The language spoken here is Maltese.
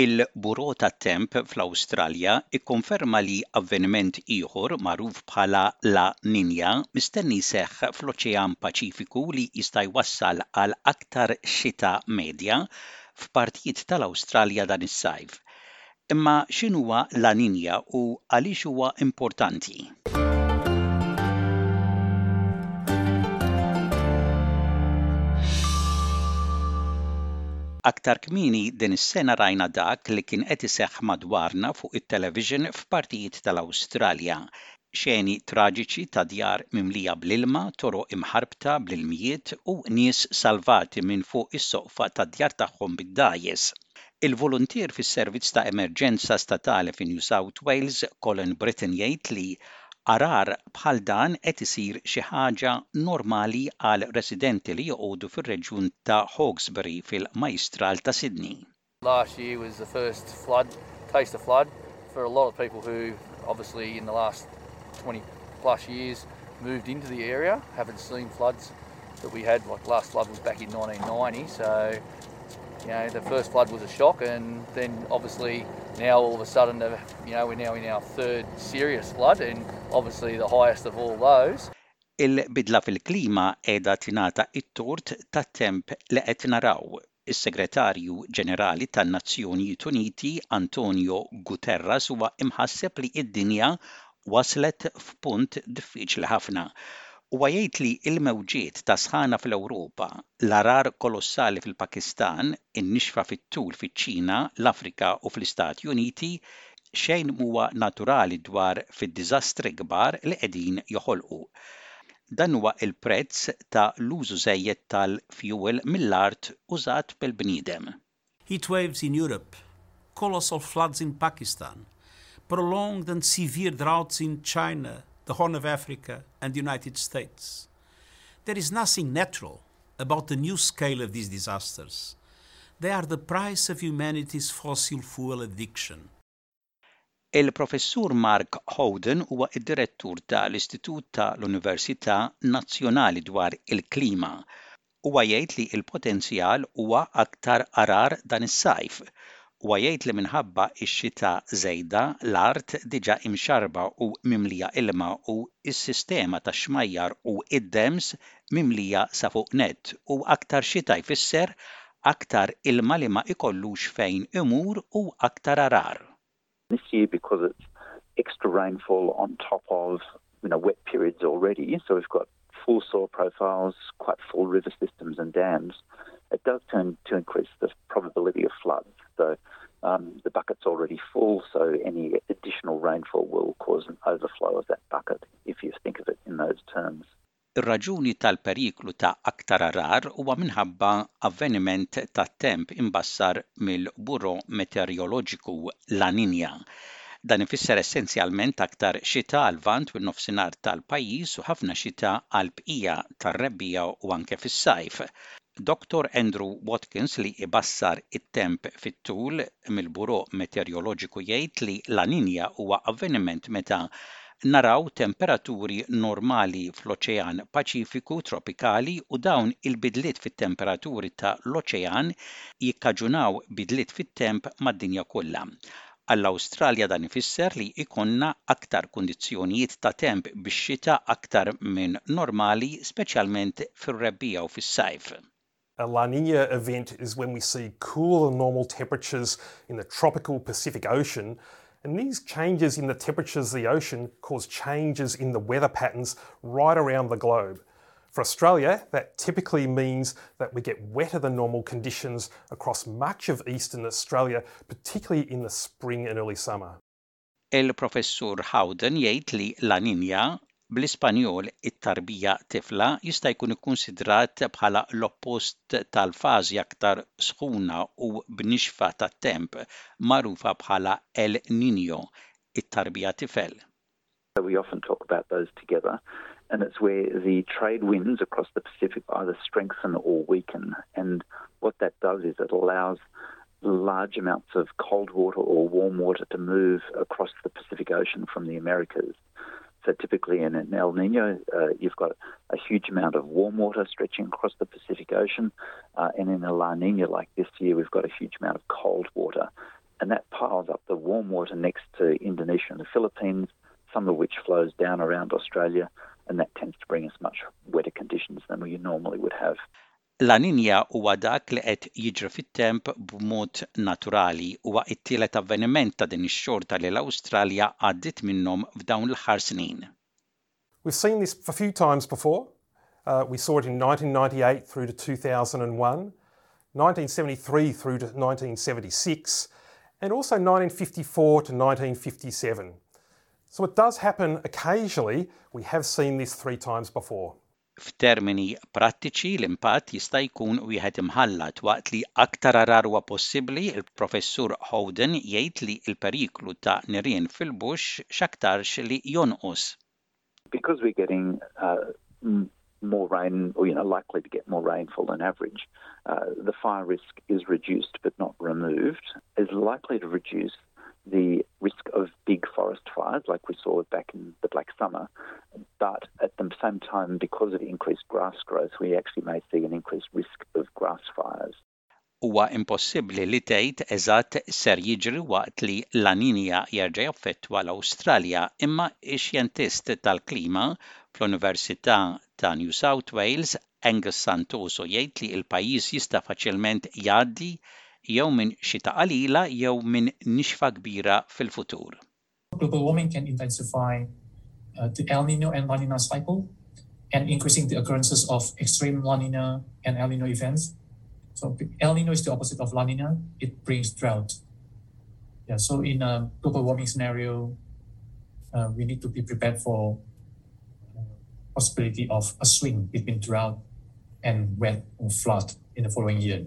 Il-Bureau tat-Temp fl-Awstralja kkonferma li avveniment ieħor magħruf bħala La Niña mistenni jseħħ fl-Oċean Paċifiku li jista' jwassal għal aktar xita medja f'partijiet tal-Awstralja dan is-sajf. Imma x'inhuwa l-anemja u għaliex huwa importanti? Aktar kmieni din is-sena rajna dak li kien qed iseħħ madwarna fuq it-television f'partijiet tal-Awstralja, Xeni traġiċi ta' djar mimlija bl-ilma, toroq imħarbta bl-ilmijiet u nies salvati minn fuq is-soqfa tad-djar tagħhom bid-dgħajjes. Il-voluntier fis-Servizz ta' Emerġenza Statali fi New South Wales, Colin Britton jgħid li għargħar bħal dan qed isir xi ħaġa normali għal residenti li joqogħdu fir-reġjun ta' Hawkesbury fil-Majjistral ta' Sydney. Last year was the first flood, taste of flood for a lot of people who obviously in the last 20 plus years moved into the area, haven't seen floods that we had, like last flood was back in 1990, so you know, the first flood was a shock, and then obviously now all of a sudden, you know, we're now in our third serious flood, and obviously the highest of all those. Il-bidla fil-klima edha tinata it-tort ta' temp li qed naraw. Is-Segretarju Ġenerali tan-Nazzjonijiet Uniti, Antonio Guterres huwa imħasseb li id-dinja waslet f'punt diffiċli ħafna. Huwa jgħid li l-mewġiet ta' sħana fl-Ewropa, l-għarar kolossali fil-Pakistan, in-nixfa fit-tul fiċ-Ċina, l-Afrika u fl-Istati Uniti, xejn m'huwa naturali dwar fid-diżastri kbar li qegħdin joħolqu. dan huwa il-prezz ta' l-użu żejjed tal-fuel mill-art użat bil-bniedem. Heat waves in Europe, colossal floods in Pakistan, prolonged and severe droughts in China, the Horn of Africa, and the United States. There is nothing natural about the new scale of these disasters. They are the price of humanity's fossil fuel addiction. Il-Professur Mark Howden huwa d-Direttur ta' l-Istitut ta' l-Università Nazzjonali dwar il-Klima. Huwa jgħid li l-potenzjal huwa aktar għargħar dan is-sajf. Huwa jgħid li minħabba x-xita żejda, l-art diġa imxarrba u mimlija ilma u s-sistema tax-xmajjar u id-dems mimlija sa fuq nett u aktar xita jfisser aktar ilma li ma ikollux fejn imur u aktar arar. This year because it's extra rainfall on top of you know wet periods already, so we've got full soil profiles, quite full river systems and dams it does tend to increase the probability of floods. So um, the bucket's already full, so any additional rainfall will cause an overflow of that bucket, if you think of it in those terms. Ir-raġuni tal-periklu ta' aktar għargħar huwa minħabba avveniment tat-temp imbassar mill-Bureau Meteoroloġiku, La Niña. Dan ifisser essenzjalment aktar xita għall-Lvant u n-Nofsinhar tal-pajjiż u ħafna xita għall-bqija tar-rebbiegħa u anke fis-sajf. Dottor Andrew Watkins li jbassar it-temp fit-tul mill-Bureau Meteoroloġiku jgħid li La Niña huwa avveniment meta naraw temperaturi normali fl-Oċean Paċifiku tropikali u dawn il-bidliet fit-temperaturi ta' l-oċean jikkaġunaw bidliet fit-temp mad-dinja kollha. Għall-Awstralja dan ifisser li jkollna aktar kundizzjonijiet ta' temp bix-xita aktar minn normali speċjalment fir-rebbiegħa u fis-sajf. A La Nina event is when we see cooler than normal temperatures in the tropical Pacific Ocean, and these changes in the temperatures of the ocean cause changes in the weather patterns right around the globe. For Australia, that typically means that we get wetter than normal conditions across much of eastern Australia, particularly in the spring and early summer. Il-Professur Howden jgħid li la niña, bl-Ispanjol it-tarbija tifla, jista' jkun ikkunsidrat bħala l-oppost tal-fażi aktar sħuna u bnixfa tat-temp magħrufa bħala El Niño, it-tarbija tifel. So we often talk about those together and it's where the trade winds across the Pacific either strengthen or weaken and what that does is it allows large amounts of cold water or warm water to move across the Pacific Ocean from the Americas. So typically in an El Nino, uh, you've got a huge amount of warm water stretching across the Pacific Ocean, uh, and in a La Nina like this year, we've got a huge amount of cold water, and that piles up the warm water next to Indonesia and the Philippines, some of which flows down around Australia, and that tends to bring us much wetter conditions than we normally would have. La Niña huwa dak li qed jiġri fit-temp b'mod naturali. Huwa t-tielet avveniment ta' din ix-xorta li l-Awstralja għaddiet minnhom f'dawn l-aħħar snin. We've seen this a few times before, we saw it in 1998 through to 2001, 1973 through to 1976 and also 1954 to 1957. So it does happen occasionally, we have seen this three times before. F'termini prattiċi, l-impatt jista' jkun wieħed imħallat. Waqt li aktar għargħar huwa possibbli, il-Professur Howden jgħid li l-periklu ta' nirien fil-bush x'aktarx li jonqos. Because we're getting more rain or you know likely to get more rainfall than average, the fire risk is reduced but not removed, is likely to reduce the risk of big forest fires like we saw back in the Black Summer, but at the same time, because of increased grass growth, we actually may see an increased risk of grass fires. Huwa impossibbli li tgħid eżatt x'ser jiġri waqt li La Niña jerġa' jaffettwa l-Awstralja, imma x-xjentist tal-klima fl-Università ta' New South Wales Angus Santoso jgħid li l-pajjiż jista' faċilment jgħaddi jew minn xita qalila jew minn nixfa kbira fil-futur. Global warming can intensify the El Nino and La Nina cycle and increasing the occurrences of extreme La Nina and El Nino events. So El Nino is the opposite of La Nina, it brings drought. Yeah, so in a global warming scenario, uh, we need to be prepared for uh, possibility of a swing between drought and wet or flood in the following year.